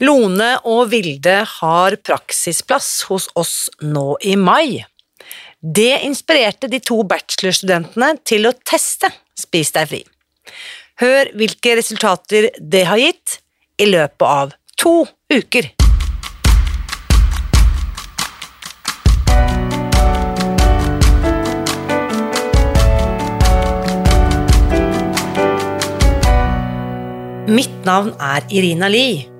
Lone og Vilde har praksisplass hos oss nå i mai. Det inspirerte de to bachelorstudentene til å teste Spis deg fri. Hør hvilke resultater det har gitt i løpet av to uker. Mitt navn er Irina Lie.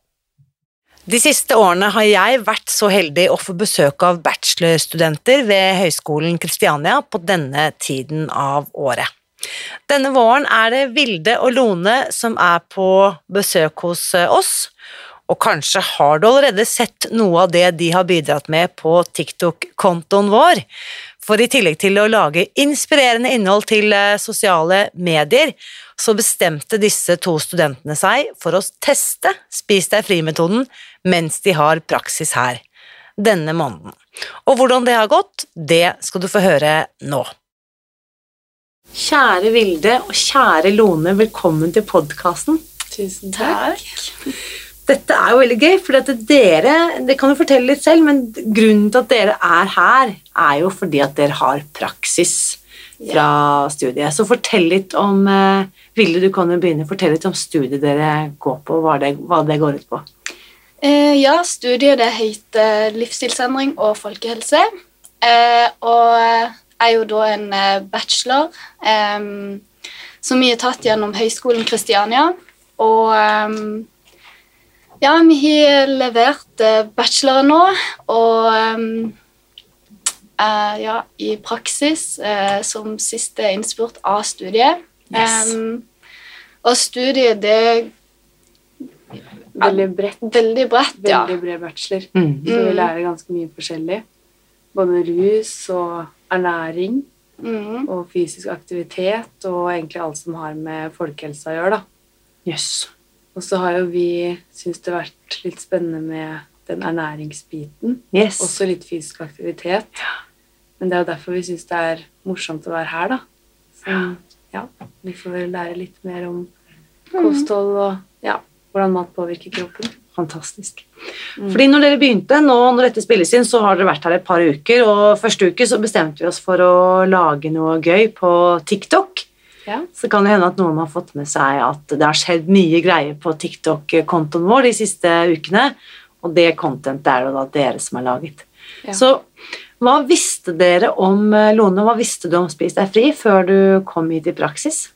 De siste årene har jeg vært så heldig å få besøk av bachelorstudenter ved Høgskolen Kristiania på denne tiden av året. Denne våren er det Vilde og Lone som er på besøk hos oss, og kanskje har du allerede sett noe av det de har bidratt med på TikTok-kontoen vår. For i tillegg til å lage inspirerende innhold til sosiale medier, så bestemte disse to studentene seg for å teste Spis deg fri-metoden mens de har praksis her denne måneden. Og hvordan det har gått, det skal du få høre nå. Kjære Vilde og kjære Lone, velkommen til podkasten. Tusen takk. Dette er jo veldig gøy, for dere Det kan du fortelle litt selv, men grunnen til at dere er her, er jo fordi at dere har praksis fra studiet. Så fortell litt om uh, Vilde, du kan jo begynne. Fortell litt om studiet dere går på, hva det, hva det går ut på. Eh, ja, studiet det heter livsstilsendring og folkehelse. Eh, og er jo da en eh, bachelor som vi har tatt gjennom Høgskolen Kristiania. Og ja, vi har levert bacheloren nå, og ja, i praksis som siste innspurt av studiet. Yes. og studiet det Veldig bredt. Veldig bredt, ja. Veldig bred bachelor. Mm. Så vi lærer ganske mye forskjellig. Både rus og ernæring mm. og fysisk aktivitet og egentlig alt som har med folkehelsa å gjøre, da. Yes. Og så har jo vi syntes det har vært litt spennende med den ernæringsbiten. Yes. Også litt fysisk aktivitet. Ja. Men det er jo derfor vi syns det er morsomt å være her, da. Så ja, vi får lære litt mer om kosthold og ja, hvordan mat påvirker kroppen. Fantastisk. Fordi når dere begynte, nå når dette spilles inn, så har dere vært her et par uker, og første uke så bestemte vi oss for å lage noe gøy på TikTok. Ja. Så kan det hende at noen har fått med seg at det har skjedd mye greier på TikTok-kontoen vår de siste ukene, og det contentet er det da dere som har laget. Ja. Så hva visste dere om Lone, hva visste du om Spis deg fri før du kom hit i praksis?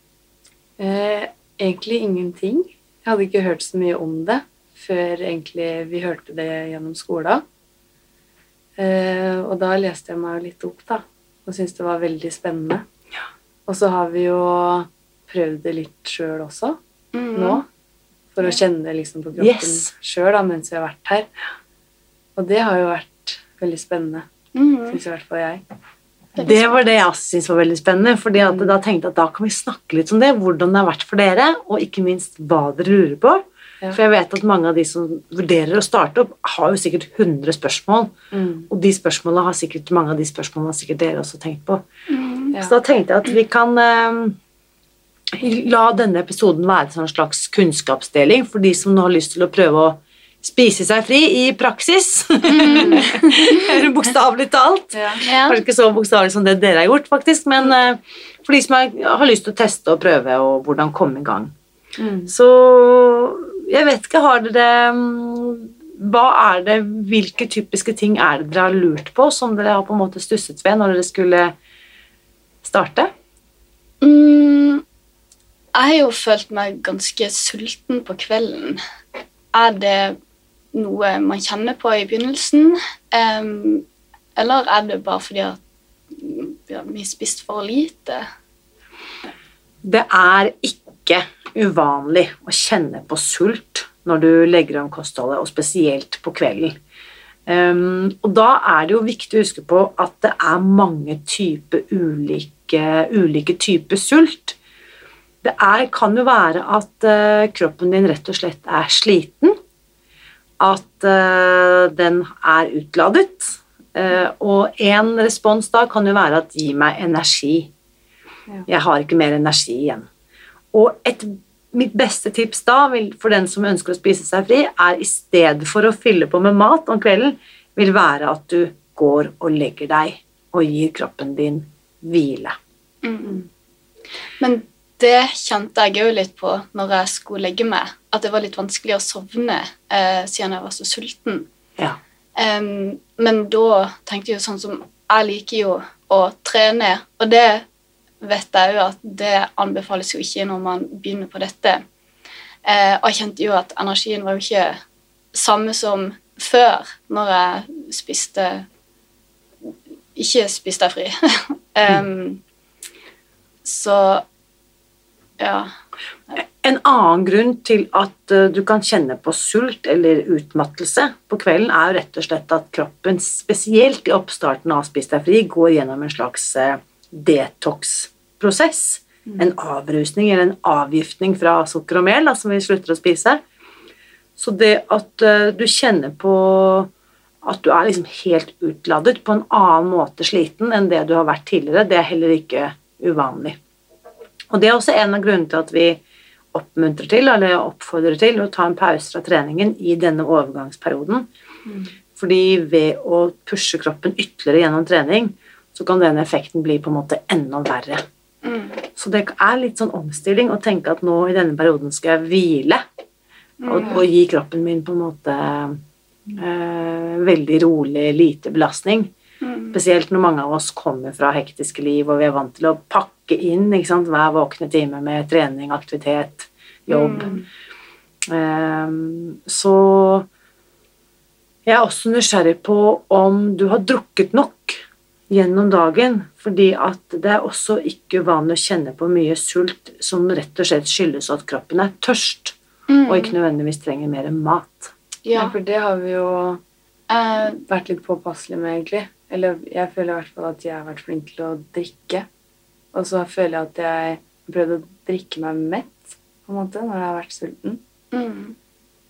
Eh, egentlig ingenting. Jeg hadde ikke hørt så mye om det før egentlig vi hørte det gjennom skolen. Eh, og da leste jeg meg jo litt opp, da, og syntes det var veldig spennende. Og så har vi jo prøvd det litt sjøl også, Mhm. nå. For å kjenne liksom på kroppen Yes. sjøl mens vi har vært her. Og det har jo vært veldig spennende, Mhm. syns i hvert fall jeg. Det var det jeg syntes var veldig spennende. fordi at da tenkte jeg at da kan vi snakke litt om det, hvordan det har vært for dere, og ikke minst hva dere lurer på. Ja. For jeg vet at mange av de som vurderer å starte opp, har jo sikkert 100 spørsmål. Mm. Og de spørsmålene har sikkert, mange av de spørsmålene har sikkert dere også tenkt på. Mm. Ja. Så da tenkte jeg at vi kan eh, la denne episoden være en sånn slags kunnskapsdeling for de som nå har lyst til å prøve å spise seg fri i praksis. Bokstavelig talt. Ja. Kanskje ikke så bokstavelig som det dere har gjort, faktisk, men eh, for de som har, har lyst til å teste og prøve, og hvordan komme i gang. Mm. Så jeg vet ikke, har dere mm, hva er det, hvilke typiske ting er det dere har lurt på, som dere har på en måte stusset ved når dere skulle starte? Mm, jeg har jo følt meg ganske sulten på kvelden. Er det noe man kjenner på i begynnelsen, eller er det bare fordi at vi har spist for lite? Det er ikke uvanlig å kjenne på sult når du legger om kostholdet, og spesielt på kvelden. Um, og da er det jo viktig å huske på at det er mange typer ulike, ulike typer sult. Det er, kan jo være at uh, kroppen din rett og slett er sliten. At uh, den er utladet. Uh, og en respons da kan jo være at 'gi meg energi'. Ja. Jeg har ikke mer energi igjen. Og et, mitt beste tips da, vil, for den som ønsker å spise seg fri, er i stedet for å fylle på med mat om kvelden, vil være at du går og legger deg og gir kroppen din hvile. Men det kjente jeg òg litt på når jeg skulle legge meg, at det var litt vanskelig å sovne eh, siden jeg var så sulten. Ja. Um, men da tenkte jeg jo sånn som Jeg liker jo å trene, og det vet jeg jo at det anbefales jo ikke når man begynner på dette. Eh, og jeg kjente jo at energien var jo ikke samme som før, når jeg spiste Ikke spiste jeg fri. Em, så ja. En annen grunn til at eh, du kan kjenne på sult eller utmattelse på kvelden, er jo rett og slett at kroppen, spesielt i oppstarten av Spis deg fri, går gjennom en slags eh, detox-prosess. En avrusning eller en avgiftning fra sukker og mel da, som vi slutter å spise. Så det at eh, du kjenner på at du er liksom helt utladet, på en annen måte sliten enn det du har vært tidligere, det er heller ikke uvanlig. Og det er også en av grunnene til at vi oppmuntrer til, eller oppfordrer til, å ta en pause fra treningen i denne overgangsperioden. Fordi ved å pushe kroppen ytterligere gjennom trening, så kan den effekten bli på en måte enda verre. Så det er litt sånn omstilling å tenke at nå i denne perioden skal jeg hvile, og, og gi kroppen min på en måte øh, veldig rolig, lite belastning. Spesielt når mange av oss kommer fra hektiske liv og vi er vant til å pakke inn ikke sant, hver våkne time med trening, aktivitet, jobb. Ehm, så jeg er også nysgjerrig på om du har drukket nok gjennom dagen, fordi at det er også ikke uvanlig å kjenne på mye sult som rett og slett skyldes at kroppen er tørst og ikke nødvendigvis trenger mer mat. Ja, Ja. for det har vi jo Eh, vært litt påpasselige med, egentlig. Eller jeg føler i hvert fall at jeg har vært flink til å drikke. Og så føler jeg at jeg har prøvd å drikke meg mett, på en måte, når jeg har vært sulten. mm,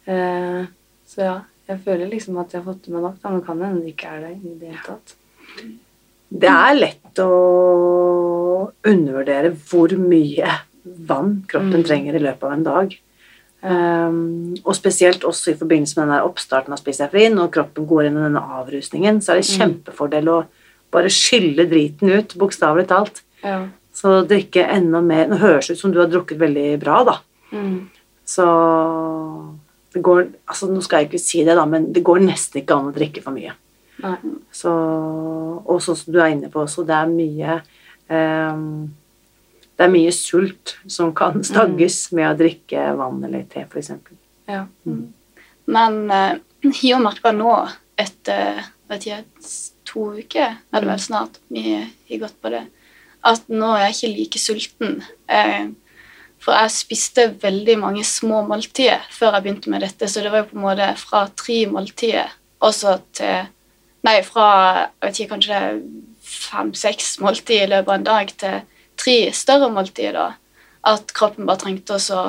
Eh, så ja, jeg føler liksom at jeg har fått i meg nok, da, men kan hende det ikke er det i det hele tatt. Det er lett å undervurdere hvor mye vann kroppen Mm. trenger i løpet av en dag. Um, og spesielt også i forbindelse med denne oppstarten av Spis deg fri, når kroppen går inn i denne avrusningen, så er det kjempefordel å bare skylle driten ut, bokstavelig talt. Ja. Så drikke enda mer Nå høres det ut som du har drukket veldig bra, da. Mm. Så det går altså Nå skal jeg ikke si det, da, men det går nesten ikke an å drikke for mye. Nei. Så, og sånn som du er inne på også, det er mye um, Det er mye sult som kan stagges med å drikke vann eller te, f.eks. Ja. Men uh, jeg har merka nå, etter vet jeg, to uker, er det vel snart, vi har gått på det, at nå er jeg ikke like sulten. Eh, for jeg spiste veldig mange små måltider før jeg begynte med dette, så det var jo på en måte fra tre måltider og så til Nei, fra jeg vet ikke, kanskje fem-seks måltider i løpet av en dag til tre større måltider. da, At kroppen bare trengte å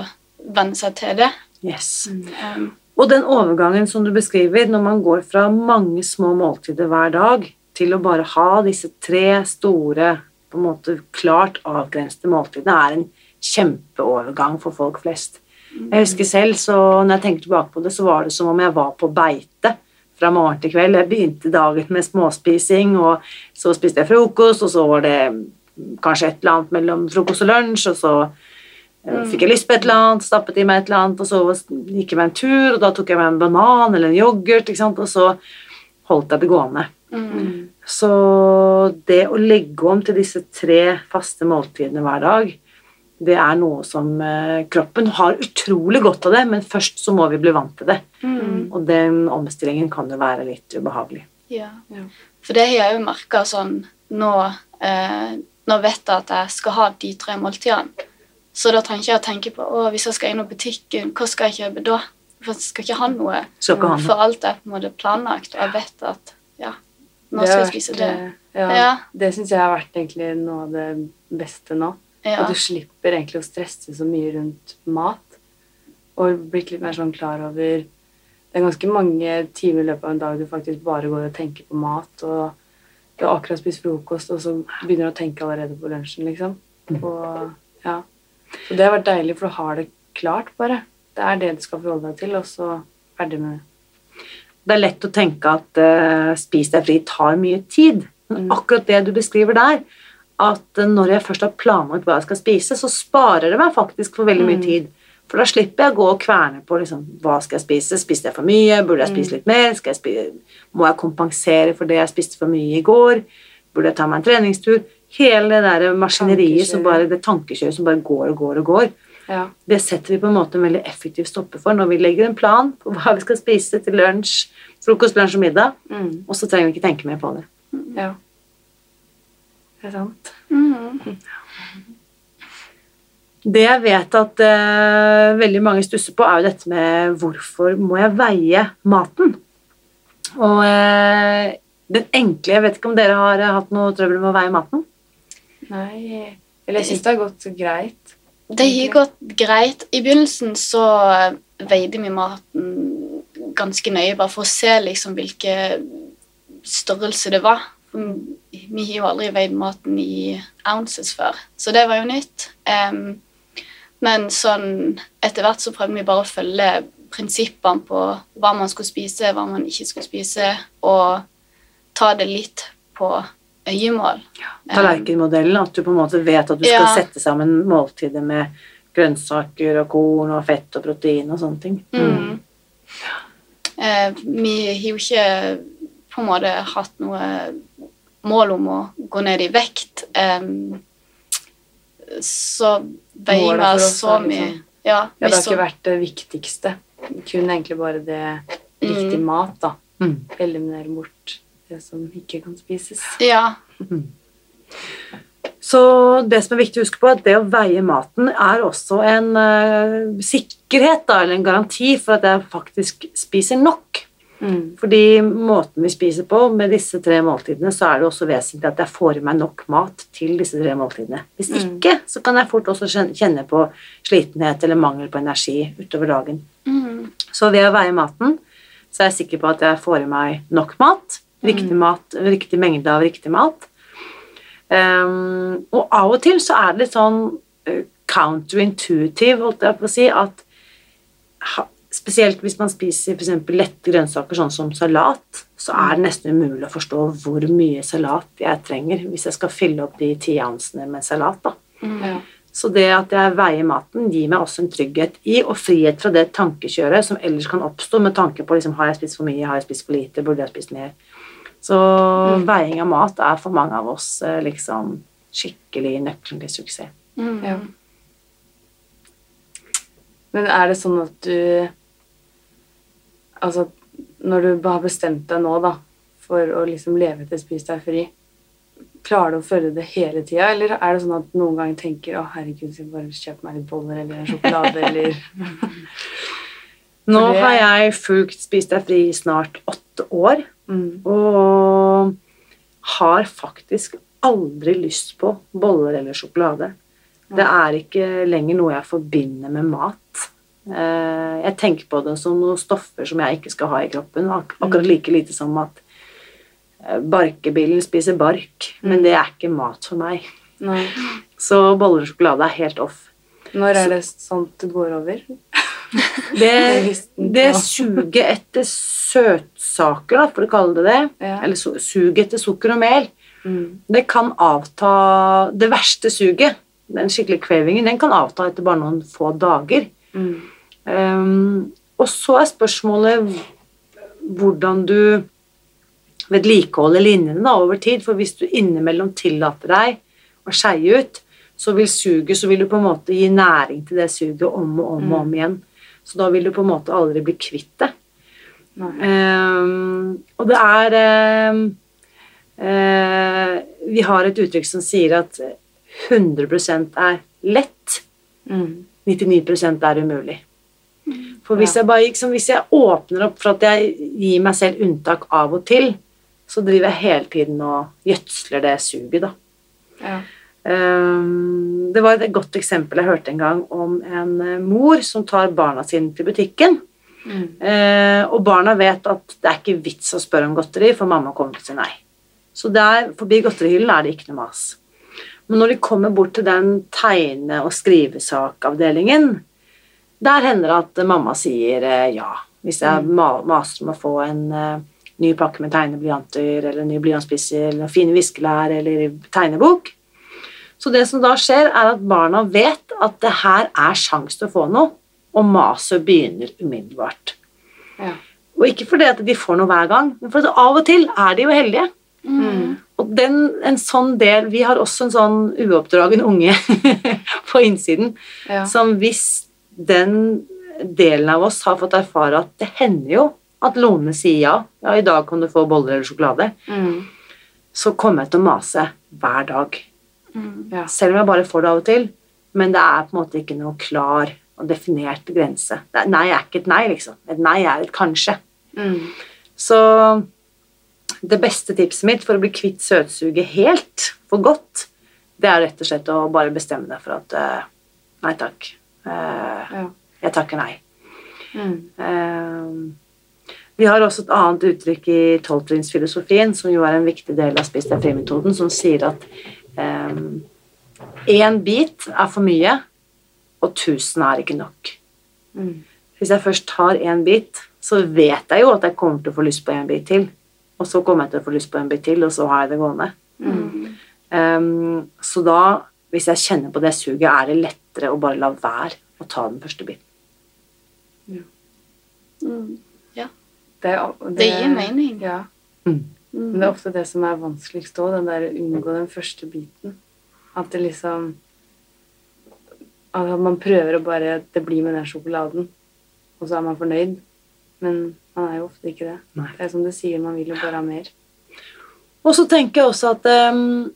venne seg til det. Yes. Um, Og den overgangen som du beskriver, når man går fra mange små måltider hver dag til å bare ha disse tre store, på en måte klart avgrensede måltidene, er en kjempeovergang for folk flest. Jeg husker selv, så når jeg tenker tilbake på det, så var det som om jeg var på beite fra morgen til kveld. Jeg begynte dagen med småspising, og så spiste jeg frokost, og så var det kanskje et eller annet mellom frokost og lunsj, og så Eh, Fikk jeg lyst på et eller annet, stappet i meg et eller annet, og så gikk jeg meg en tur, og da tok jeg meg en banan eller en yoghurt, og så holdt jeg det gående. Mm. Så det å legge om til disse tre faste måltidene hver dag, det er noe som eh, kroppen har utrolig godt av det, men først så må vi bli vant til det. Mm. Og den omstillingen kan jo være litt ubehagelig. Ja. Ja. For det har jeg jo merka sånn nå eh, Nå vet jeg at jeg skal ha de tre måltidene. Så da trenger ikke jeg å tenke på å, hvis jeg skal innom butikken, hva skal jeg kjøpe da? For jeg skal ikke ha noe. Skal ikke ha noe. For alt er på en måte planlagt, og jeg vet at nå skal jeg spise det. eh, Ja, Ja. Det syns jeg har vært egentlig noe av det beste nå. Ja. At du slipper egentlig å stresse så mye rundt mat. Og blitt litt mer sånn klar over Det er ganske mange timer i løpet av en dag du faktisk bare går og tenker på mat. Og du har akkurat spist frokost, og så begynner du å tenke allerede på lunsjen, liksom. Og ja. Så det har vært deilig, for du har det klart, bare. Det er det du skal forholde deg til, og så ferdig med det. Det er lett å tenke at uh, spis deg fri tar mye tid. Men Mm. akkurat det du beskriver der, at eh, når jeg først har planlagt hva jeg skal spise, så sparer det meg faktisk for veldig mye Mm. tid. For da slipper jeg å gå og kverne på liksom, hva skal jeg spise. Spiste jeg for mye? Burde jeg Mm. spise litt mer? Skal jeg spise? må jeg kompensere for det jeg spiste for mye i går? Burde jeg ta meg en treningstur? Hele det der maskineriet, som bare, det tankekjøret som bare går og går og går. Ja. Det setter vi på en måte en veldig effektiv stopper for når vi legger en plan på hva vi skal spise til lunsj, frokost, lunsj og middag, Mm. og så trenger vi ikke tenke mer på det. ja. Det er sant. Mm. Det jeg vet at uh, veldig mange stusser på, er jo dette med hvorfor må jeg veie maten? Og uh, den enkle Jeg vet ikke om dere har eh, hatt noe trøbbel med å veie maten? Nei Eller jeg syns det har gått greit. Det gikk gått greit. I begynnelsen så veide vi maten ganske nøye, bare for å se liksom hvilke størrelse det var. Vi har jo aldri veid maten i ounces før, så det var jo nytt. Um, men sånn etter hvert så prøvde vi bare å følge prinsippene på hva man skulle spise, hva man ikke skulle spise, og ta det litt på øyemål. Em, Tallerkenmodellen, at du på en måte vet at du skal Ja. sette sammen måltider med grønnsaker og korn og fett og protein og sånne ting. Mm. Eh, vi har jo ikke på en måte hatt noe mål om å gå ned i vekt. Um, så veier vi så mye. liksom- Ja, Ja, det har så, ikke vært det viktigste. Kun egentlig bare det riktig Mm. mat, da. Mm. Eliminere bort det som ikke kan spises. ja, Så det som er viktig å huske på, er at det å veie maten er også en uh, sikkerhet, da, eller en garanti for at jeg faktisk spiser nok. Mm. Fordi måten vi spiser på med disse tre måltidene, så er det også vesentlig at jeg får i meg nok mat til disse tre måltidene. Hvis Mm. ikke, så kan jeg fort også kjenne på slitenhet eller mangel på energi utover dagen. mm, Så ved å veie maten, så er jeg sikker på at jeg får i meg nok mat, riktig mat, riktig mengde av riktig mat. Um, og av og til så er det litt sånn eh, counterintuitive, holdt jeg på å si, at ha, spesielt hvis man spiser for eksempel lette grønnsaker, sånn som salat, så er det nesten umulig å forstå hvor mye salat jeg trenger hvis jeg skal fylle opp de ti ouncene med salat. da. mm, Ja. Så det at jeg veier maten, gir meg også en trygghet i, og frihet fra det tankekjøret som ellers kan oppstå med tanke på liksom, har jeg spist for mye, har jeg spist for lite, burde jeg spist mer. Så veiing av mat er for mange av oss eh, liksom skikkelig nøkkelen til suksess. mm. Ja. Men er det sånn at du Altså, når du har bestemt deg nå, da, for å liksom leve til spis deg fri, klarer du å følge det hele tida, eller er det sånn at noen ganger tenker 'Å, herregud, skal jeg bare kjøpe meg litt boller eller en sjokolade', eller Nå det- har jeg fulgt Spis deg fri i snart åtte år, mm. og har faktisk aldri lyst på boller eller sjokolade. Det er ikke lenger noe jeg forbinder med mat. Eh, Jeg tenker på det som noen stoffer som jeg ikke skal ha i kroppen. ak- Akkurat like lite som at eh, barkebilen spiser bark, men det er ikke mat for meg. Nei. Så boller og sjokolade er helt off. Når er det at det går over? Det, det suget etter søtsaker, da, for å kalle det det, Ja. eller su- suget etter sukker og mel, Mm. det kan avta Det verste suget den skikkelige kvevingen, den kan avta etter bare noen få dager. Mm. Um, og så er spørsmålet hvordan du vedlikeholder linjene da, over tid. For hvis du innimellom tillater deg å skeie ut, så vil suget så vil du på en måte gi næring til det suget om og om og om igjen. Så da vil du på en måte aldri bli kvitt det. Um, og det er um, uh, Vi har et uttrykk som sier at 100 er lett, Mm. 99 er umulig. For hvis jeg, bare, liksom, hvis jeg åpner opp for at jeg gir meg selv unntak av og til, så driver jeg hele tiden og gjødsler det suget, da. Ja. Um, det var et godt eksempel jeg hørte en gang om en eh, mor som tar barna sine til butikken. Mm. Eh, og barna vet at det er ikke vits å spørre om godteri, for mamma kommer til å si nei. Så der, forbi godterihyllen er det ikke noe mas. Men når de kommer bort til den tegne- og skrivesakavdelingen, der hender det at mamma sier eh, ja. Hvis jeg ma- maser om å få en ny pakke med tegneblyanter, eller en ny blyantspisser, eller fine viskelær, eller tegnebok. Så det som da skjer, er at barna vet at det her er sjans til å få noe, og maset begynner umiddelbart. Ja. Og ikke fordi at de får noe hver gang, men fordi av og til er de jo heldige. Mm. Og den, en sånn del Vi har også en sånn uoppdragen unge på innsiden Ja. som hvis den delen av oss har fått erfare at det hender jo at Lone sier ja, ja, i dag kan du få boller eller sjokolade, Mm. så kommer jeg til å mase hver dag. Mm. Ja. Selv om jeg bare får det av og til. Men det er på en måte ikke noe klar og definert grense. Er- Nei er ikke et nei, liksom. Et nei er et kanskje. Mm. Så det beste tipset mitt for å bli kvitt søtsuget helt, for godt, det er rett og slett å bare bestemme deg for at uh, Nei takk. Uh, Ja. jeg takker nei. Mm. Uh, vi har også et annet uttrykk i tolvtrinnsfilosofien, som jo er en viktig del av Spis deg fri-metoden, som sier at én bit er for mye, og tusen er ikke nok. Mm. Hvis jeg først tar én bit, så vet jeg jo at jeg kommer til å få lyst på en bit til. Og så kommer jeg til å få lyst på en bit til, og så har jeg det gående. Mm. Um, så da, hvis jeg kjenner på det suget, er det lettere å bare la være å ta den første biten. Mm. Det, det, Det gir mening. Ja. Mm. Men det er ofte det som er vanskeligst òg, den der unngå den første biten. At det liksom At man prøver å bare Det blir med den sjokoladen, og så er man fornøyd. Men man er jo ofte ikke det. Nei. Det er som du sier, man vil jo bare ha mer. Og så tenker jeg også at um,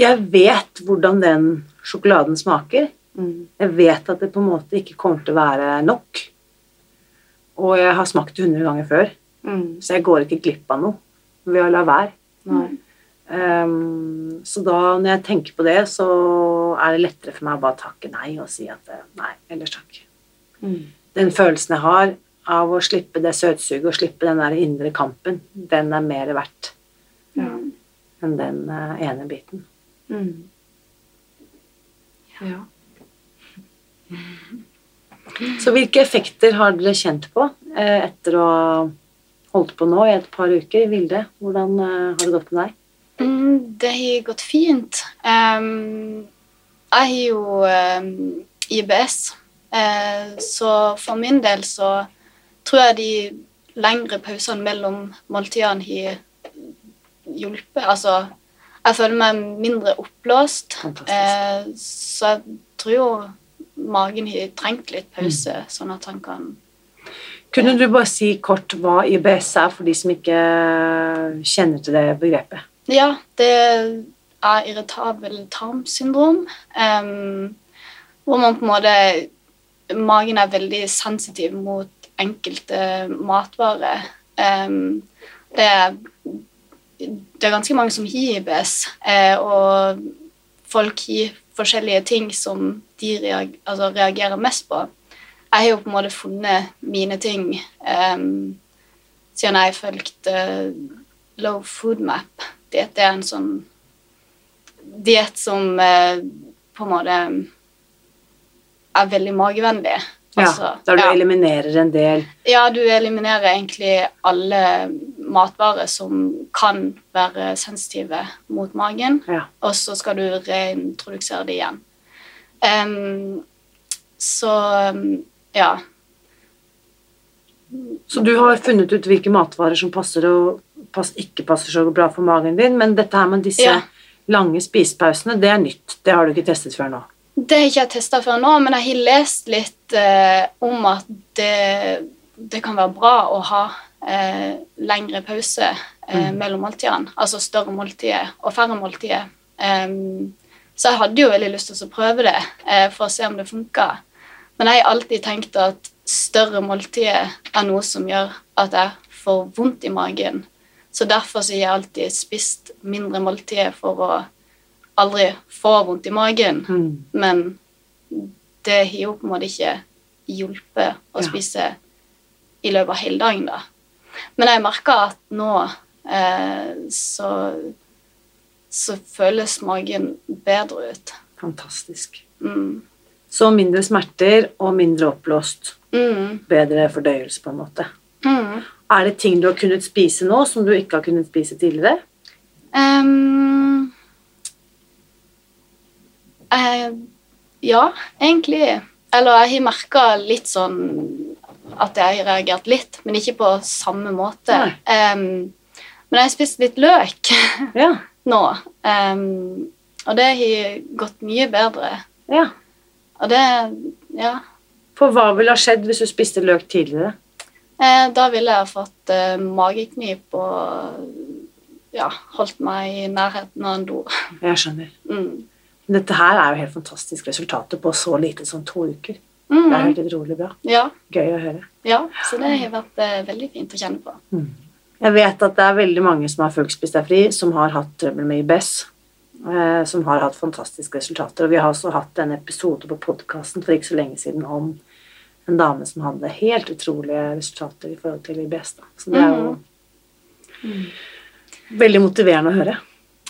jeg vet hvordan den sjokoladen smaker. Mm. Jeg vet at det på en måte ikke kommer til å være nok. Og jeg har smakt det 100 ganger før, Mm. så jeg går ikke glipp av noe ved å la være. Ehm, så da, når jeg tenker på det, så er det lettere for meg å bare takke nei og si at eh, nei, ellers takk. Mm. Den følelsen jeg har av å slippe det søtsuget og slippe den der indre kampen, den er mer verdt Ja. enn den eh, ene biten. Mm. Ja. Så hvilke effekter har dere kjent på eh, etter å holdt på nå i et par uker? Vilde, hvordan eh, har det gått med deg? Mm, det har gått fint. Um, jeg har jo um, IBS, uh, så for min del så tror jeg de lengre pausene mellom måltidene har hjulpet. Altså, jeg føler meg mindre oppblåst, eh, så jeg tror jo magen har trengt litt pause, sånn at han kan Kunne du bare si kort hva IBS er for de som ikke kjenner til det begrepet? Ja, det er irritabel tarmsyndrom. um, hvor man på en måte Magen er veldig sensitiv mot enkelte matvarer. Um, det, det er ganske mange som har IBS, eh, og folk har forskjellige ting som de altså reagerer mest på. Jeg har jo på en måte funnet mine ting um, siden jeg fulgte Low Food Map. Det er en sånn diett som uh, på en måte er veldig magevennlig. Ja, da der du ja. eliminerer en del ja, du eliminerer egentlig alle matvarer som kan være sensitive mot magen, Ja. og så skal du reintrodusere det igjen. Um, så em, ja. Så du har funnet ut hvilke matvarer som passer og pass, ikke passer så bra for magen din, men dette her med disse Ja. lange spisepausene, det er nytt. Det har du ikke testet før nå. Det har jeg ikke testa før nå, men jeg har lest litt eh, om at det, det kan være bra å ha eh, lengre pause eh, mellom måltidene. Altså større måltider og færre måltider. Um, så jeg hadde jo veldig lyst til å prøve det eh, for å se om det funka. Men jeg har alltid tenkt at større måltider er noe som gjør at jeg får vondt i magen. Så derfor så har jeg alltid spist mindre måltider for å aldri få vondt i magen. Mm. Men det har jo på en måte ikke hjulpet å Ja. spise i løpet av hele dagen, da. Men jeg merker at nå eh, så så føles magen bedre ut. Fantastisk. Mm. Så mindre smerter og mindre oppblåst. Mm. Bedre fordøyelse, på en måte. Mm. Er det ting du har kunnet spise nå som du ikke har kunnet spise tidligere? Um, eh, ja, egentlig. Eller jeg har merka litt sånn at jeg har reagert litt, men ikke på samme måte. Ehm, men jeg har spist litt løk Ja. nå, um, og det har gått mye bedre. ja. Og det Ja. For hva ville ha skjedd hvis du spiste løk tidligere? Eh, da ville jeg fått eh, mageknip og ja, holdt meg i nærheten av en do. Jeg skjønner. Mm. Dette her er jo helt fantastisk resultater på så lite som to uker. Det er Mm. helt utrolig bra. Ja, Gøy å høre. ja, så det har vært eh, veldig fint å kjenne på. Jeg vet at det er veldig mange som har fulgt Spis deg fri, som har hatt trøbbel med IBS, som har hatt fantastiske resultater. Og vi har også hatt en episode på podkasten for ikke så lenge siden om en dame som hadde helt utrolige resultater i forhold til IBS. Da. Så det er jo veldig motiverende å høre.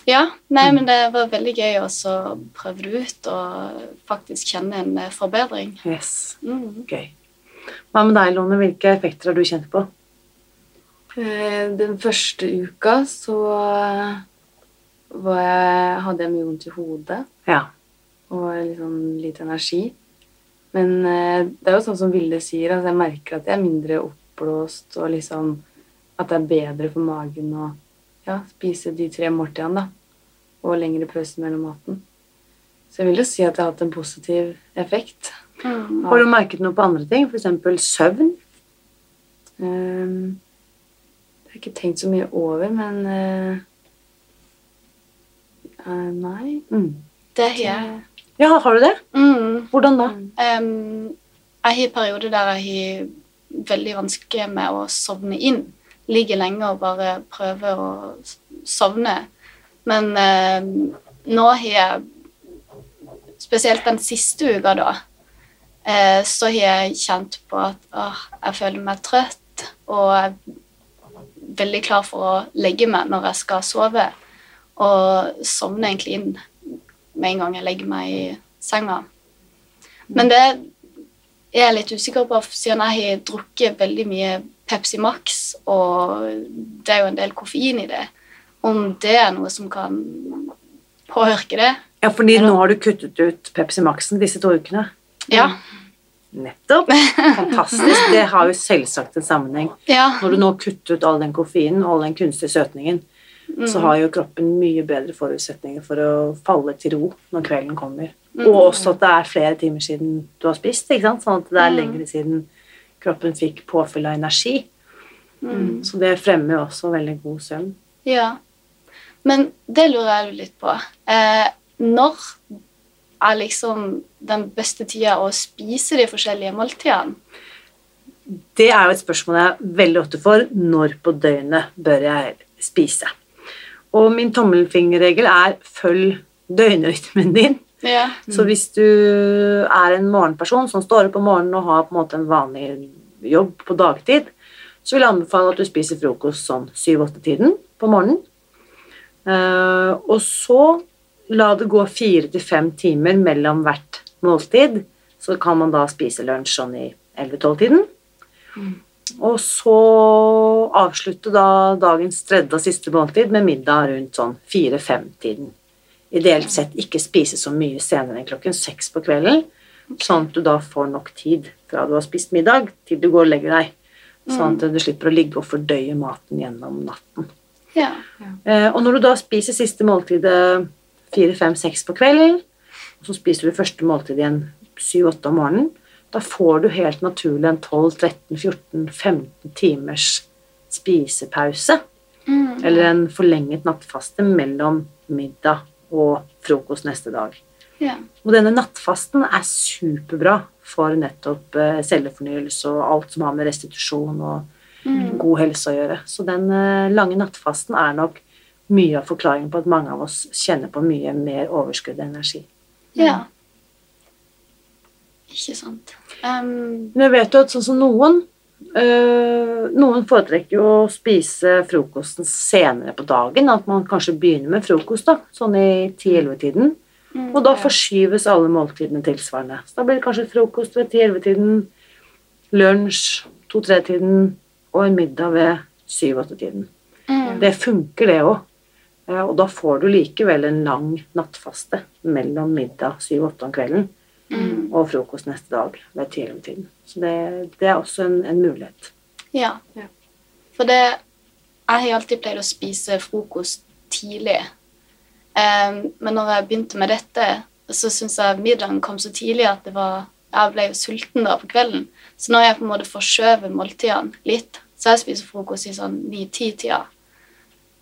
Ja, nei, men det var veldig gøy også å prøve det ut og faktisk kjenne en eh, forbedring. Yes, Mm. gøy. Hva med deg, Lone? Hvilke effekter har du kjent på? Eh, Den første uka så var jeg, hadde jeg mye vondt i hodet Ja. og sånn lite energi. Men eh, det er jo sånn som Vilde sier, at jeg merker at jeg er mindre oppblåst og liksom at det er bedre for magen å ja, spise de tre måltidene da, og lengre pause mellom maten. Så jeg vil jo si at det har hatt en positiv effekt. Mm. Har du merket noe på andre ting, f.eks. søvn? Um, det har jeg ikke tenkt så mye over, men eh, eh, Nei. Mm. Det har jeg. Ja, har du det? Mm. Hvordan da? Um, jeg har perioder der jeg har veldig vanskelig med å sovne inn. Ligger lenge og bare prøver å sovne. Men um, nå har jeg Spesielt den siste uka, da, eh, så har jeg kjent på at åh, jeg føler meg trøtt og er veldig klar for å legge meg når jeg skal sove. Og sovner egentlig inn med en gang jeg legger meg i senga. Men det er jeg litt usikker på, siden jeg har drukket veldig mye Pepsi Max, og det er jo en del koffein i det. Om det er noe som kan påvirke det? Ja, fordi nå har du kuttet ut Pepsi Max-en disse to ukene. Ja. Nettopp. Fantastisk. Det har jo selvsagt en sammenheng. Ja. Når du nå kutter ut all den koffeinen og all den kunstige søtningen, så har jo kroppen mye bedre forutsetninger for å falle til ro når kvelden kommer. Og også at det er flere timer siden du har spist, ikke sant? sånn at det er lengre siden kroppen fikk påfyll av energi. Så det fremmer jo også veldig god søvn. ja. Men det lurer jeg litt på. Eh, når er liksom den beste tida å spise de forskjellige måltidene? Det er jo et spørsmål jeg veldig ofte får. Når på døgnet bør jeg spise? Og min tommelfingerregel er følg døgnrytmen din. Ja. Så hvis du er en morgenperson som står opp om morgenen og har på en måte en vanlig jobb på dagtid, så vil jeg anbefale at du spiser frokost sånn 7-8-tiden på morgenen. Uh, og så la det gå fire til fem timer mellom hvert måltid. Så kan man da spise lunsj sånn i 11-12-tiden. Og så avslutte da dagens tredje og siste måltid med middag rundt sånn fire-fem-tiden. Ideelt sett ikke spise så mye senere enn klokken seks på kvelden, sånn at du da får nok tid fra du har spist middag til du går og legger deg. Sånn at du slipper å ligge og fordøye maten gjennom natten. Ja. ja. og når du da spiser siste måltidet fire-fem-seks på kvelden, og så spiser du første måltid igjen syv-åtte om morgenen, da får du helt naturlig en 12-13-14-15 timers spisepause. Eller en forlenget nattfaste mellom middag og frokost neste dag. Ja. Og denne nattfasten er superbra for nettopp eh, cellefornyelse og alt som har med restitusjon og god helse å gjøre. Så den eh, lange nattfasten er nok mye av forklaringen på at mange av oss kjenner på mye mer overskudd og energi. ja. Ikke sant. Um, Men jeg vet jo at sånn som noen øh, Noen foretrekker jo å spise frokosten senere på dagen. At man kanskje begynner med frokost da, sånn i 10-11-tiden. Og da forskyves alle måltidene tilsvarende. Så da blir det kanskje frokost ved 10-11-tiden, lunsj 2-3-tiden og en middag ved 7-8-tiden. Det funker, det òg. Og da får du likevel en lang nattfaste mellom middag 7-8 om kvelden og frokost neste dag ved 10-11-tiden. Så det, det er også en, en mulighet. ja. Ja. For det Jeg har alltid pleid å spise frokost tidlig. Um, men når jeg begynte med dette, så syns jeg middagen kom så tidlig at det var jeg ble jo sulten da på kvelden. Så nå har jeg på en måte forskjøvet måltidene litt. Så jeg spiser frokost i sånn 9-10-tida.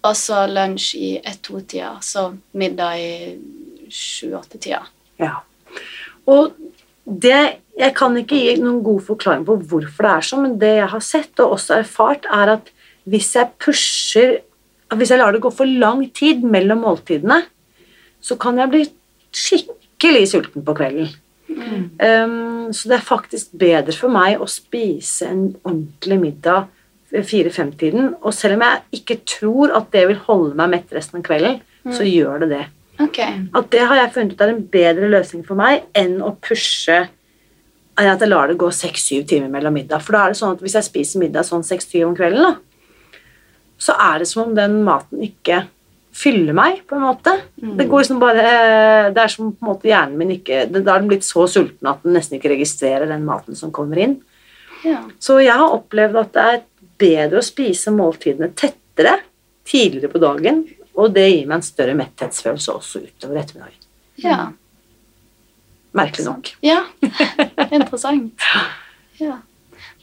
Og så lunsj i 1-2-tida. Så middag i 7-8-tida. Ja. Og det Jeg kan ikke gi noen god forklaring på hvorfor det er sånn, men det jeg har sett og også erfart, er at hvis jeg pusher Hvis jeg lar det gå for lang tid mellom måltidene, så kan jeg bli skikkelig sulten på kvelden. Um, så det er faktisk bedre for meg å spise en ordentlig middag fire-fem-tiden. Og selv om jeg ikke tror at det vil holde meg mett resten av kvelden, så gjør det det. Ok. At det har jeg funnet ut er en bedre løsning for meg enn å pushe enn at jeg lar det gå seks-syv timer mellom middag. For da er det sånn at hvis jeg spiser middag sånn seks-syv om kvelden, da, så er det som om den maten ikke fyller meg, på en måte. Det går liksom bare Det er som på en måte hjernen min ikke Da er den blitt så sulten at den nesten ikke registrerer den maten som kommer inn. Ja. Så jeg har opplevd at det er bedre å spise måltidene tettere tidligere på dagen, og det gir meg en større metthetsfølelse også utover ettermiddagen. ja. Merkelig nok. Ja, interessant. Ja.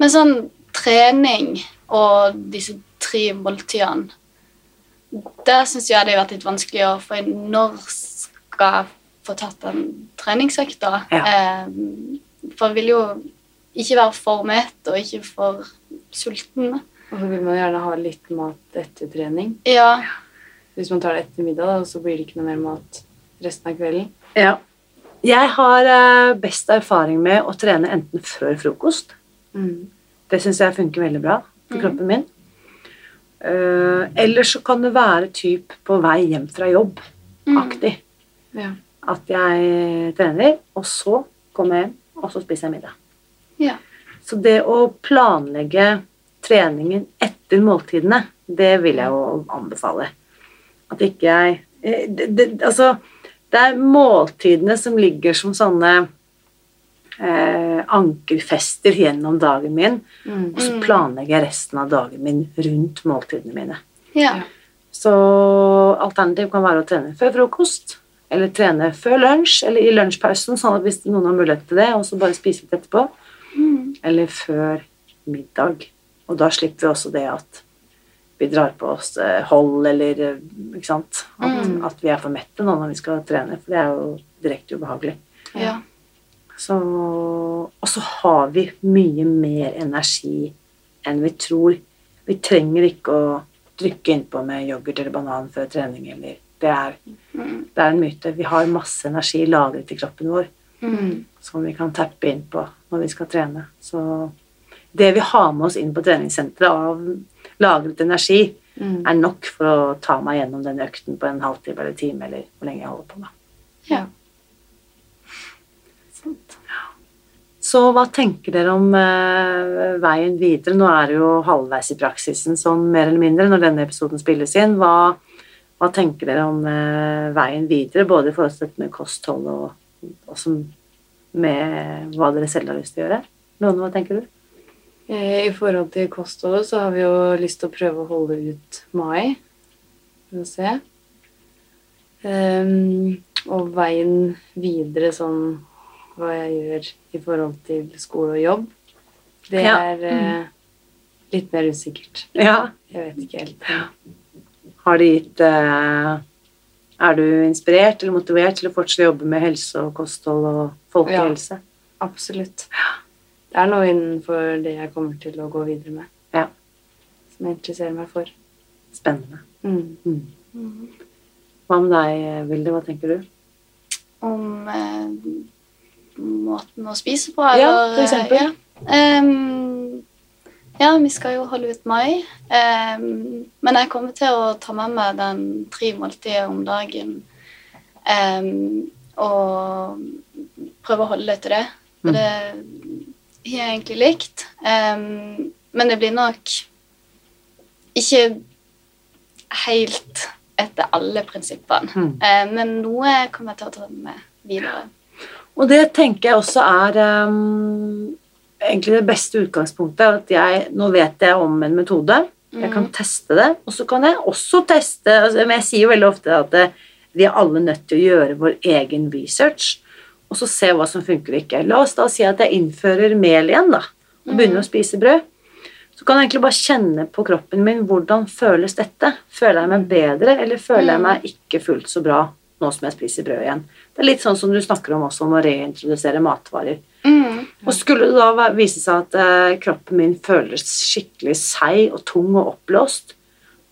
Men sånn trening og disse tre måltidene Der syns jeg det har vært litt vanskelig å få inn når skal jeg få tatt den treningsøkta? Ja. for jeg vil jo ikke være for mett og ikke for sulten. Og så vil man gjerne ha litt mat etter trening. Ja, Hvis man tar det etter middag, da, så blir det ikke noe mer mat resten av kvelden. Ja. Jeg har eh, best erfaring med å trene enten før frokost. Mm. Det syns jeg funker veldig bra for kroppen min. Uh, eller så kan det være typ på vei hjem fra jobb. Aktig. Ja. At jeg trener, og så kommer jeg hjem, og så spiser jeg middag. ja. Så det å planlegge treningen etter måltidene, det vil jeg jo anbefale. At ikke jeg eh, det, det, Altså, det er måltidene som ligger som sånne eh, ankerfester gjennom dagen min, og så planlegger jeg resten av dagen min rundt måltidene mine. ja. Så alternativ kan være å trene før frokost, eller trene før lunsj, eller i lunsjpausen, sånn at hvis noen har mulighet til det, og så bare spise litt etterpå. Eller før middag. Og da slipper vi også det at vi drar på oss eh, hold, eller eh, ikke sant? At, at vi er for mette nå når vi skal trene, for det er jo direkte ubehagelig. ja. Så, og så har vi mye mer energi enn vi tror. Vi trenger ikke å trykke innpå med yoghurt eller banan før trening. Eller, det, er, det er en myte. Vi har masse energi lagret i kroppen vår som vi kan tappe inn på når vi skal trene. Så det vi har med oss inn på treningssenteret av lagret energi, er nok for å ta meg gjennom den økten på en halvtime eller time, eller hvor lenge jeg holder på. da. ja. Så Så hva tenker dere om eh, veien videre? Nå er det jo halvveis i praksisen, sånn mer eller mindre, når denne episoden spilles inn. Hva, hva tenker dere om eh, veien videre, både i forhold til dette med kosthold og, og som, med hva dere selv har lyst til å gjøre? Lone, hva tenker du? Eh, I forhold til kostholdet så har vi jo lyst til å prøve å holde ut mai. For å se. Um, og veien videre sånn hva jeg gjør i forhold til skole og jobb, det Ja. er uh, litt mer usikkert. Ja. Jeg vet ikke helt. Har det gitt uh, Er du inspirert eller motivert til å fortsette å jobbe med helse og kosthold og folkehelse? Ja, Absolutt. Det er noe innenfor det jeg kommer til å gå videre med. Ja. Som jeg interesserer meg for. Spennende. Mm. Hva med deg, Vilde? Hva tenker du? Om eh, måten å spise på, Ja, for eksempel. Ja. Um, ja, vi skal jo holde ut mai. Um, men jeg kommer til å ta med meg den tre måltider om dagen Um, og prøve å holde til det. For Mm. det har jeg egentlig likt. Um, men det blir nok ikke helt etter alle prinsippene. Mm. Uh, men noe kommer jeg til å ta med videre. Og det tenker jeg også er um, egentlig det beste utgangspunktet. At jeg, nå vet jeg om en metode, jeg kan teste det, og så kan jeg også teste altså, Men jeg sier jo veldig ofte at eh, vi er alle nødt til å gjøre vår egen research, og så se hva som funker og ikke. La oss da si at jeg innfører mel igjen, da, og begynner å spise brød. Så kan jeg egentlig bare kjenne på kroppen min hvordan føles dette. Føler jeg meg bedre, eller føler jeg meg ikke fullt så bra nå som jeg spiser brød igjen? Det er litt sånn som du snakker om også om å reintrodusere matvarer. Mm. Og skulle det da vise seg at eh, kroppen min føles skikkelig seig og tung og oppblåst,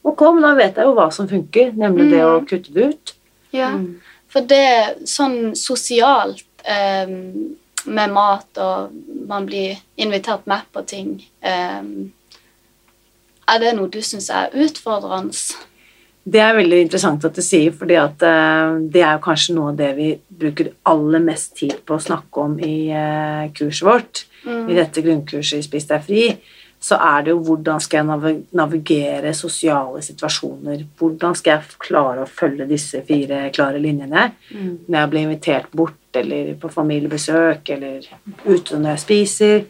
ok, men da vet jeg jo hva som funker, nemlig det å kutte det ut. Ja, Mm. for det sånn sosialt eh, med mat, og man blir invitert med på ting Um, Er det noe du syns er utfordrende? Det er veldig interessant at du sier, for at eh, det er jo kanskje noe av det vi bruker aller mest tid på å snakke om i uh, kurset vårt. I dette grunnkurset i Spis deg fri. Så er det jo hvordan skal jeg navi- navigere sosiale situasjoner. Hvordan skal jeg klare å følge disse fire klare linjene når jeg blir invitert bort, eller på familiebesøk, eller ute når jeg spiser.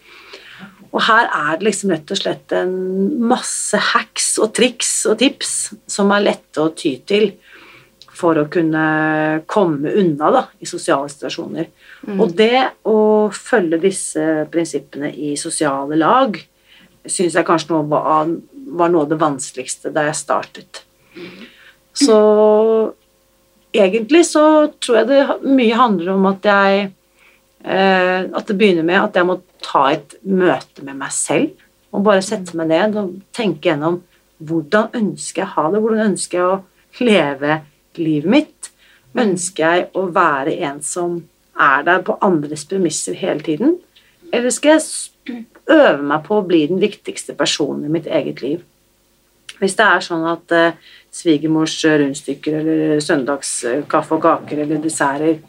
Og her er det liksom rett og slett en masse hacks og triks og tips som er lette å ty til for å kunne komme unna da, i sosiale situasjoner. Og det å følge disse prinsippene i sosiale lag syns jeg kanskje noe var, var noe av det vanskeligste da jeg startet. Så egentlig så tror jeg det mye handler om at jeg eh, At det begynner med at jeg må ta et møte med meg selv og bare sette meg ned og tenke gjennom hvordan ønsker jeg å ha det, hvordan ønsker jeg å leve livet mitt. Ønsker jeg å være en som er der på andres premisser hele tiden, eller skal jeg øve meg på å bli den viktigste personen i mitt eget liv? Hvis det er sånn at eh, svigermors rundstykker eller søndagskaffe og kaker eller desserter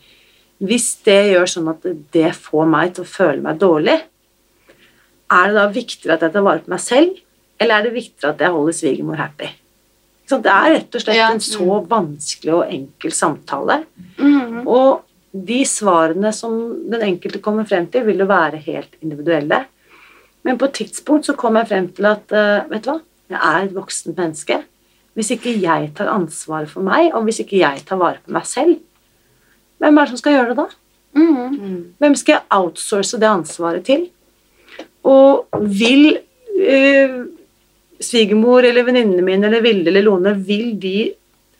Hvis det gjør sånn at det får meg til å føle meg dårlig, er det da viktigere at jeg tar vare på meg selv, eller er det viktigere at jeg holder svigermor happy? Det er rett og slett Ja. en så vanskelig og enkel samtale. Mm. Og de svarene som den enkelte kommer frem til, vil jo være helt individuelle. Men på et tidspunkt så kom jeg frem til at eh, vet du hva, jeg er et voksent menneske. Hvis ikke jeg tar ansvaret for meg, og hvis ikke jeg tar vare på meg selv, hvem er det som skal gjøre det da? Mm. Hvem skal jeg outsource det ansvaret til? Og vil eh, svigermor eller venninnene mine eller Vilde eller Lone vil de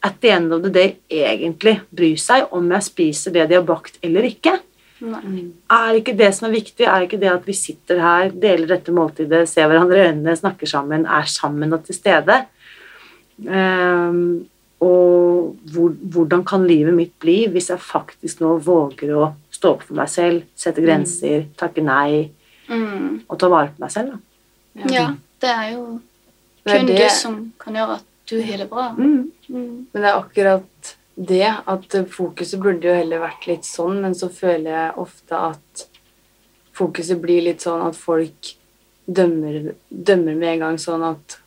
at the end of the day egentlig bry seg om jeg spiser det de har bakt eller ikke? Nei. Er ikke det som er viktig, er ikke det at vi sitter her, deler dette måltidet, ser hverandre i øynene, snakker sammen, er sammen og til stede? Ehm, og hvor, hvordan kan livet mitt bli hvis jeg faktisk nå våger å stå opp for meg selv, sette grenser, takke nei Mm. og ta vare på meg selv? Da. Ja, det er jo Det er kun det- du som kan gjøre at du har det bra. Mm. Mm. Men det er akkurat det at fokuset burde jo heller vært litt sånn, men så føler jeg ofte at fokuset blir litt sånn at folk dømmer, dømmer med en gang sånn at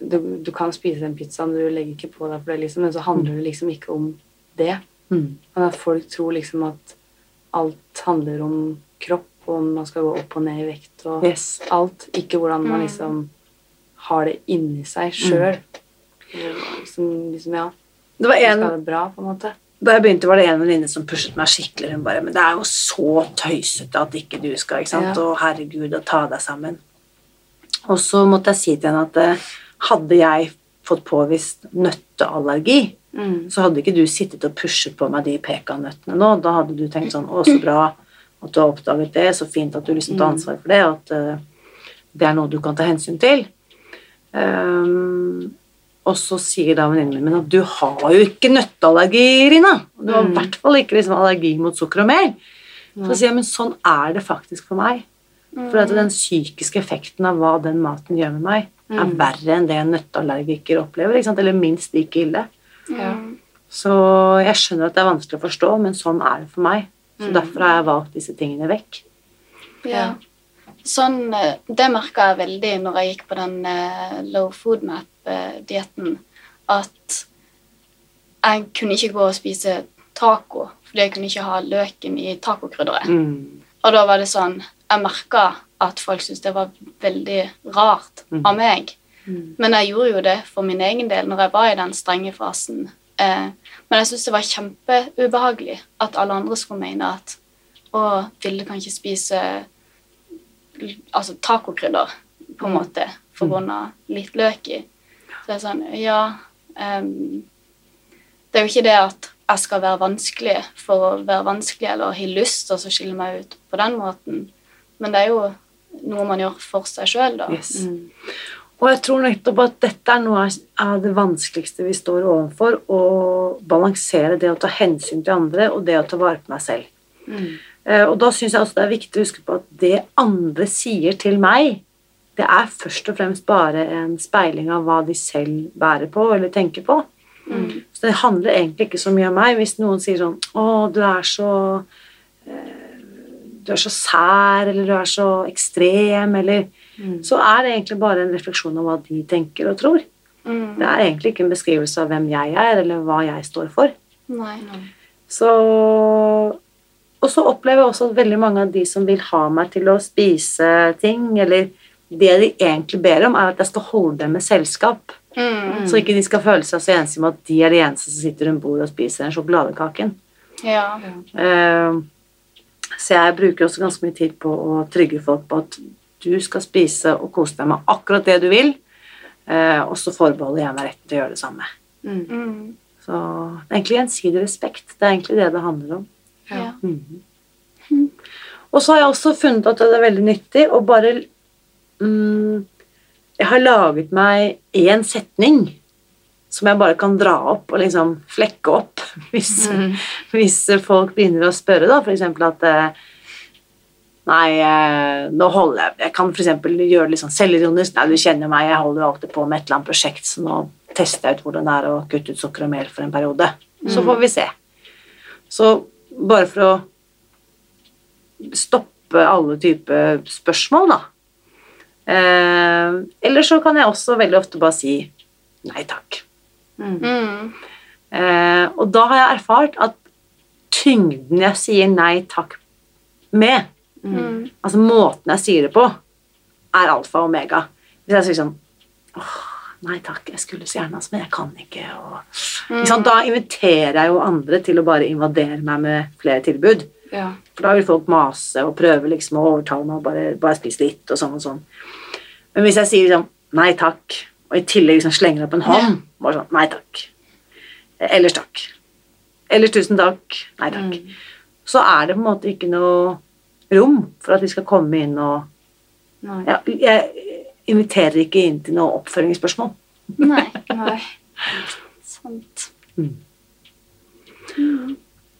du, du kan spise den pizzaen, du legger ikke på deg for det, liksom, men så handler det liksom ikke om det. Mm. Men at folk tror liksom at alt handler om kropp, og om man skal gå opp og ned i vekt og Yes. alt. Ikke hvordan man Mm. liksom har det inni seg sjøl. Liksom, liksom, ja. Det var Du skal en, det bra, på en måte. da jeg begynte, var det en venninne som pushet meg skikkelig. Hun bare Men det er jo så tøysete at ikke du skal, ikke sant? Ja. Og herregud, og ta deg sammen. Og så måtte jeg si til henne at eh, hadde jeg fått påvist nøtteallergi, Mm. så hadde ikke du sittet og pushet på meg de pekanøttene nå. Da hadde du tenkt sånn Å, så bra at du har oppdaget det. Så fint at du liksom tar Mm. ansvar for det, og at uh, det er noe du kan ta hensyn til. Um, og så sier da venninnen min at du har jo ikke nøtteallergi, Rina. Du har i Mm. hvert fall ikke liksom allergi mot sukker og mel. Så sier jeg, men sånn er det faktisk for meg. For at den psykiske effekten av hva den maten gjør med meg, er Mm. verre enn det en nøtteallergiker opplever. Ikke sant? Eller minst like ille. Ja. Så jeg skjønner at det er vanskelig å forstå, men sånn er det for meg. Så Mm. derfor har jeg valgt disse tingene vekk. Ja. Sånn, eh, det merka jeg veldig når jeg gikk på den eh, low food map-dietten, at jeg kunne ikke gå og spise taco, fordi jeg kunne ikke ha løken i tacokrydderet. Mm. Og da var det sånn Jeg merka at folk syntes det var veldig rart Mhm. av meg. Mm. Men jeg gjorde jo det for min egen del når jeg var i den strenge fasen. Eh, men jeg syntes det var kjempeubehagelig at alle andre skulle mene at å, Vilde kan ikke spise altså tacokrydder, på en Mm. måte, for grunn av litt løk i. Så det er sånn Ja ehm, Det er jo ikke det at jeg skal være vanskelig for å være vanskelig eller ha lyst til å så skille meg ut på den måten, men det er jo noe man gjør for seg sjøl, da. Yes. Mm. Og jeg tror nettopp at dette er noe av- det vanskeligste vi står overfor, å balansere det å ta hensyn til andre og det å ta vare på meg selv. Mm. Eh, Og da syns jeg også det er viktig å huske på at det andre sier til meg, det er først og fremst bare en speiling av hva de selv bærer på eller tenker på. Mm. Så det handler egentlig ikke så mye om meg. Hvis noen sier sånn 'Å, du er så eh, Du er så sær', eller 'du er så ekstrem', eller Mm. Så er det egentlig bare en refleksjon av hva de tenker og tror. Mm. Det er egentlig ikke en beskrivelse av hvem jeg er, eller hva jeg står for. Nei. Så Og så opplever jeg også at veldig mange av de som vil ha meg til å spise ting, eller det de egentlig ber om, er at jeg skal holde dem med selskap. Mm. Så ikke de skal føle seg så ensomme at de er de eneste som sitter rundt bordet og spiser den sjokoladekaken. Ja. Eh, Så jeg bruker også ganske mye tid på å trygge folk på at du skal spise og kose deg med akkurat det du vil, eh, og så forbeholder jeg meg retten til å gjøre det samme. Mm. Mm. Så det er egentlig gjensidig respekt. Det er egentlig det det handler om. Ja. Mm. Og så har jeg også funnet at det er veldig nyttig å bare mm, Jeg har laget meg én setning som jeg bare kan dra opp og liksom flekke opp hvis, Mm. hvis folk begynner å spørre, da, eksempel at eh, Nei, eh, nå holder jeg Jeg kan eksempel gjøre det litt sånn selvironisk. Nei, du kjenner meg, jeg holder jo alltid på med et eller annet prosjekt, så nå tester jeg ut hvordan det er å kutte ut sukker og mel for en periode. Så får vi se. Så bare for å stoppe alle typer spørsmål, da. Eh, eller så kan jeg også veldig ofte bare si nei takk. Mm. Mm. Eh, og da har jeg erfart at tyngden jeg sier nei takk med, Mm. altså måten jeg sier det på, er alfa og omega. Hvis jeg sier sånn åh, nei takk, jeg skulle så gjerne, altså, men jeg kan ikke. Og, ikke sant? Da inviterer jeg jo andre til å bare invadere meg med flere tilbud. Ja. For da vil folk mase og prøve liksom å overtale meg og bare, bare spise litt og sånn og sånn. Men hvis jeg sier liksom nei takk, og i tillegg liksom slenger opp en hånd, bare sånn nei takk. Ellers takk. Ellers tusen takk. Nei takk. Mm. Så er det på en måte ikke noe rom for at vi skal komme inn og ja, Jeg inviterer ikke inn til noe oppfølgingsspørsmål. Nei, Nei. sant.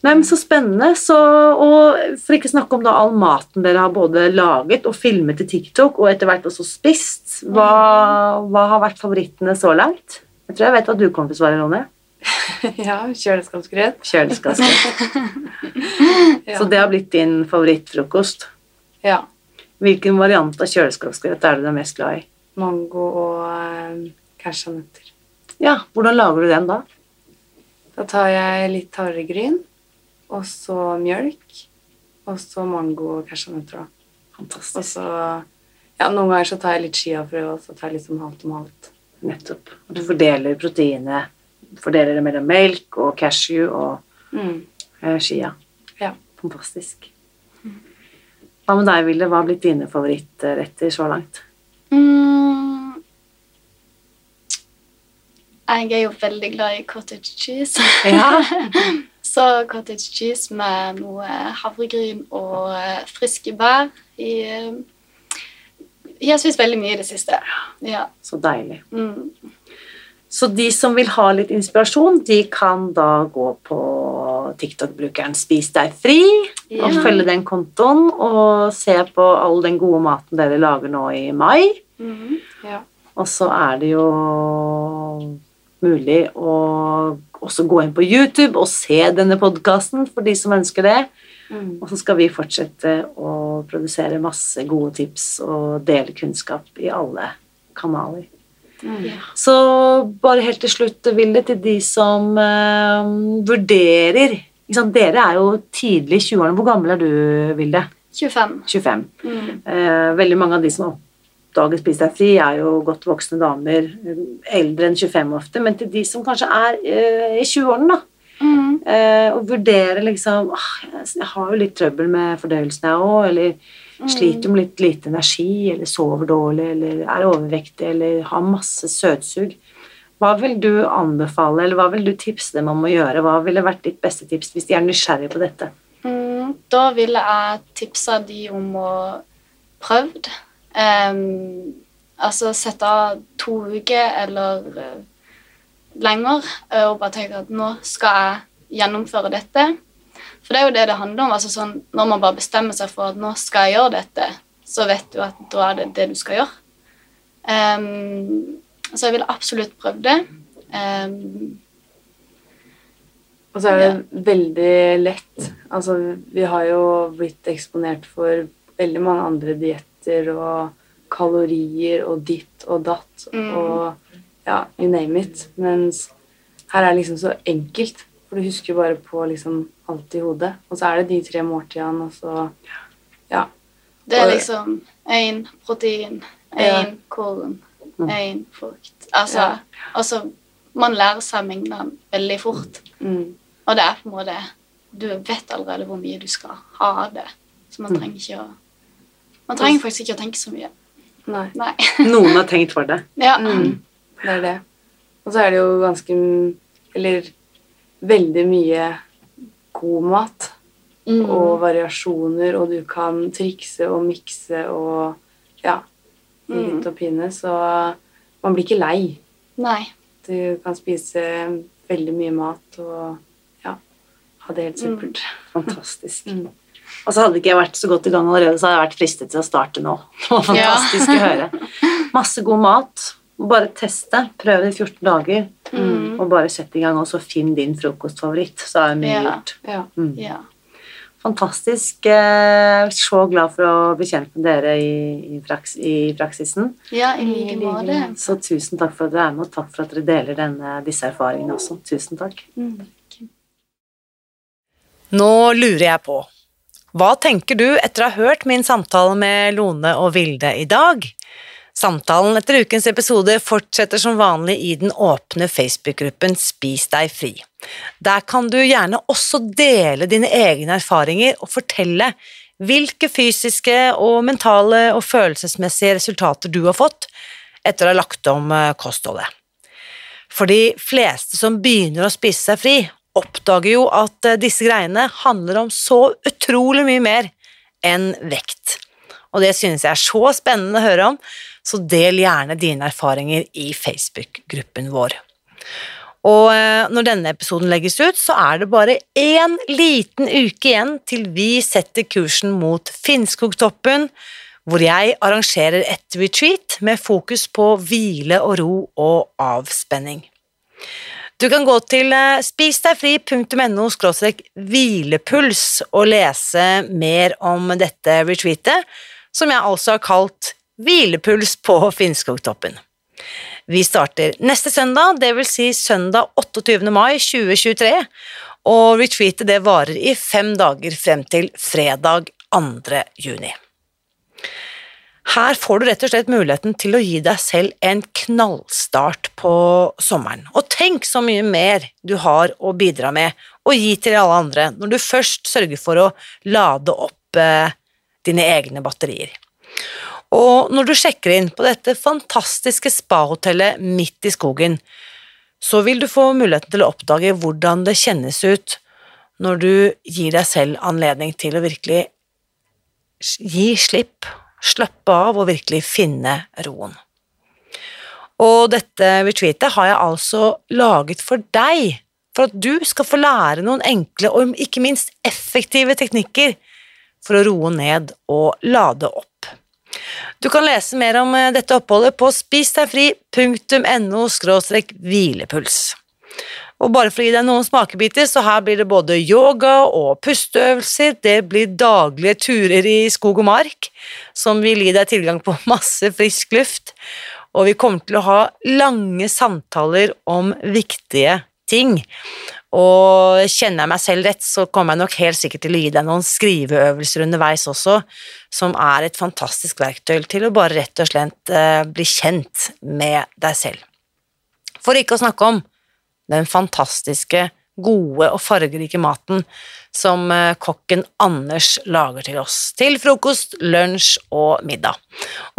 Nei, men Så spennende. Så, og for ikke å snakke om da all maten dere har både laget og filmet til TikTok, og etter hvert også spist. Hva, hva har vært favorittene så langt? Jeg tror jeg vet hva du kommer til å svare, Ronny. ja, kjøleskapsgrøt. Kjøleskapsgrøt. Ja. Så det har blitt din favorittfrokost. ja. Hvilken variant av kjøleskapsgrøt er du er mest glad i? Mango og eh, cashewnøtter. Ja, hvordan lager du den da? Da tar jeg litt havregryn, og så mjølk, og så mango og cashewnøtter. da. Og så Ja, noen ganger så tar jeg litt chiafrø, og så tar jeg sånn halvt om halvt. Nettopp. Og du fordeler proteinet, fordeler det mellom melk og cashew og Mm. eh, chia. Ja. Fantastisk. Hva med deg, Vilde? Hva har blitt dine favorittretter så langt? Mm. Jeg er jo veldig glad i cottage cheese. Ja. Så cottage cheese med noe havregryn og eh, friske bær i eh, Jeg har spist veldig mye i det siste. Ja. Så deilig. Mm. Så de som vil ha litt inspirasjon, de kan da gå på TikTok-brukeren Spis deg fri og følge den kontoen og se på all den gode maten dere lager nå i mai. Mm. Ja. Og så er det jo mulig å også gå inn på YouTube og se denne podkasten for de som ønsker det. Mm. Og så skal vi fortsette å produsere masse gode tips og dele kunnskap i alle kanaler. Mm. Så bare helt til slutt, Vilde, til de som eh, vurderer sant, Dere er jo tidlig i 20-årene. Hvor gammel er du, Vilde? 25. 25. Mm. Eh, veldig mange av de som oppdager Spis deg fri, er jo godt voksne damer, eh, eldre enn 25 ofte, men til de som kanskje er uh, i 20-årene, da, Mm. eh, og vurderer liksom ah, jeg, har jo litt trøbbel med fordøyelsen, jeg òg, eller sliter med litt lite energi, eller sover dårlig, eller er overvektig, eller har masse søtsug. Hva vil du anbefale, eller hva vil du tipse dem om å gjøre? Hva ville vært ditt beste tips hvis de er nysgjerrige på dette? Mm, da ville jeg tipsa de om å prøve Em, altså sette av to uker eller uh, lenger eh, og bare tenke at nå skal jeg gjennomføre dette. For det er jo det det handler om. altså sånn, Når man bare bestemmer seg for at nå skal jeg gjøre dette, så vet du at da er det det du skal gjøre. Um, så jeg ville absolutt prøvd det. Um, Og så er det veldig lett. Altså, vi har jo blitt eksponert for veldig mange andre dietter og kalorier og ditt og datt Mm. og ja, you name it. Mens her er det liksom så enkelt, for du husker bare på liksom alt i hodet. Og så er det de tre måltidene, og så Ja. Det er liksom én protein, Ja. korn, Mm. én frukt. Altså, Ja. altså Man lærer seg mengdene veldig fort. Mm. Og det er på en måte Du vet allerede hvor mye du skal ha av det. Så man Mm. trenger ikke å Man trenger faktisk ikke å tenke så mye. Nei. Nei. Noen har tenkt for det. Ja. Mm. Det er det. Og så er det jo ganske Eller veldig mye god mat. Mm. og variasjoner, og du kan trikse og mikse og ja, i Mm. hytt og pine, så man blir ikke lei. Nei. Du kan spise veldig mye mat og ja, ha det helt supert. Fantastisk. Og så hadde ikke jeg vært så godt i gang allerede, så hadde jeg vært fristet til å starte nå. Det var Ja. fantastisk å høre. Masse god mat. Bare teste. Prøv det i 14 dager. Mm. Og bare sett i gang, og så finn din frokostfavoritt. Så er mye Ja. gjort. Ja. Mm. Ja. Fantastisk. Eh, Så glad for å bli kjent med dere i, i, praks, i praksisen. ja, i like måte. Så tusen takk for at dere er med, og takk for at dere deler denne, disse erfaringene også. Tusen takk. Mm. Nå lurer jeg på, hva tenker du etter å ha hørt min samtale med Lone og Vilde i dag? Samtalen etter ukens episode fortsetter som vanlig i den åpne Facebook-gruppen Spis deg fri. Der kan du gjerne også dele dine egne erfaringer og fortelle hvilke fysiske og mentale og følelsesmessige resultater du har fått etter å ha lagt om eh, kostholdet. For de fleste som begynner å spise seg fri, oppdager jo at eh, disse greiene handler om så utrolig mye mer enn vekt. Og det synes jeg er så spennende å høre om, så del gjerne dine erfaringer i Facebook-gruppen vår. Og eh, når denne episoden legges ut, så er det bare én liten uke igjen til vi setter kursen mot Finnskogtoppen, hvor jeg arrangerer et retreat med fokus på hvile og ro og avspenning. Du kan gå til eh, spisdegfri.no hvilepuls og lese mer om dette retreatet, som jeg altså har kalt Hvilepuls på Finnskogtoppen. Vi starter neste søndag, vil si søndag 28. mai 2023, og retreatet det varer i fem dager frem til fredag 2. juni. Her får du rett og slett muligheten til å gi deg selv en knallstart på sommeren. Og tenk så mye mer du har å bidra med og gi til alle andre når du først sørger for å lade opp eh, dine egne batterier. Og når du sjekker inn på dette fantastiske spahotellet midt i skogen, så vil du få muligheten til å oppdage hvordan det kjennes ut når du gir deg selv anledning til å virkelig gi slipp slappe av og virkelig finne roen. Og dette retreatet har jeg altså laget for deg, for at du skal få lære noen enkle og ikke minst effektive teknikker for å roe ned og lade opp. Du kan lese mer om eh, dette oppholdet på spisdegfri.no hvilepuls. Og bare for å gi deg noen smakebiter, så her blir det både yoga og pusteøvelser, det blir daglige turer i skog og mark, som vil gi deg tilgang på masse frisk luft, og vi kommer til å ha lange samtaler om viktige ting. Og kjenner jeg meg selv rett, så kommer jeg nok helt sikkert til å gi deg noen skriveøvelser underveis også, som er et fantastisk verktøy til å bare rett og slett eh, bli kjent med deg selv. For ikke å snakke om den fantastiske, gode og fargerike maten som eh, kokken Anders lager til oss, til frokost, lunsj og middag.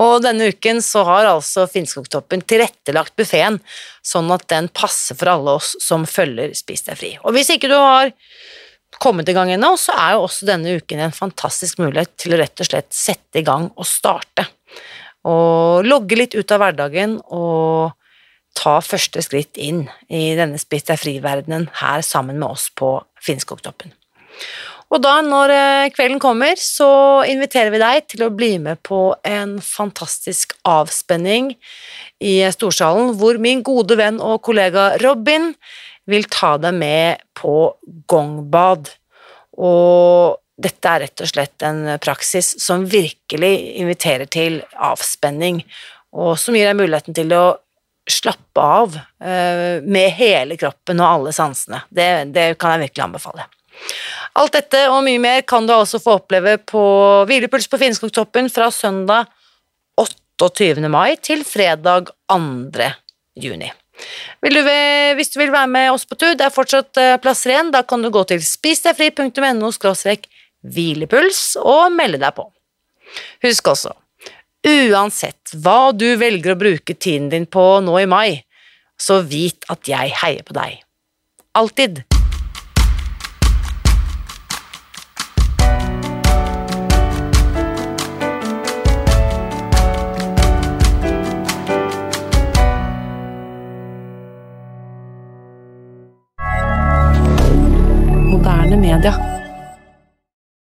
Og denne uken så har altså Finnskogtoppen tilrettelagt buffeen sånn at den passer for alle oss som følger Spis deg fri. Og hvis ikke du har kommet i gang ennå, så er jo også denne uken en fantastisk mulighet til å rett og slett sette i gang og starte. Og logge litt ut av hverdagen og ta første skritt inn i denne Spis deg fri-verdenen her sammen med oss på Finnskogtoppen. Og da, når eh, kvelden kommer, så inviterer vi deg til å bli med på en fantastisk avspenning i Storsalen, hvor min gode venn og kollega Robin vil ta deg med på gongbad. Og dette er rett og slett en praksis som virkelig inviterer til avspenning, og som gir deg muligheten til å slappe av uh, med hele kroppen og alle sansene. Det, det, kan jeg virkelig anbefale. Alt dette og mye mer kan du altså få oppleve på Hvilepuls på Finnskogtoppen fra søndag 28. mai til fredag 2. juni. Du, hvis du vil være med oss på tur, det er fortsatt uh, plasser igjen, da kan du gå til spisdegfri.no hvilepuls og melde deg på. Husk også Uansett hva du velger å bruke tiden din på nå i mai, så vit at jeg heier på deg. Alltid. Media.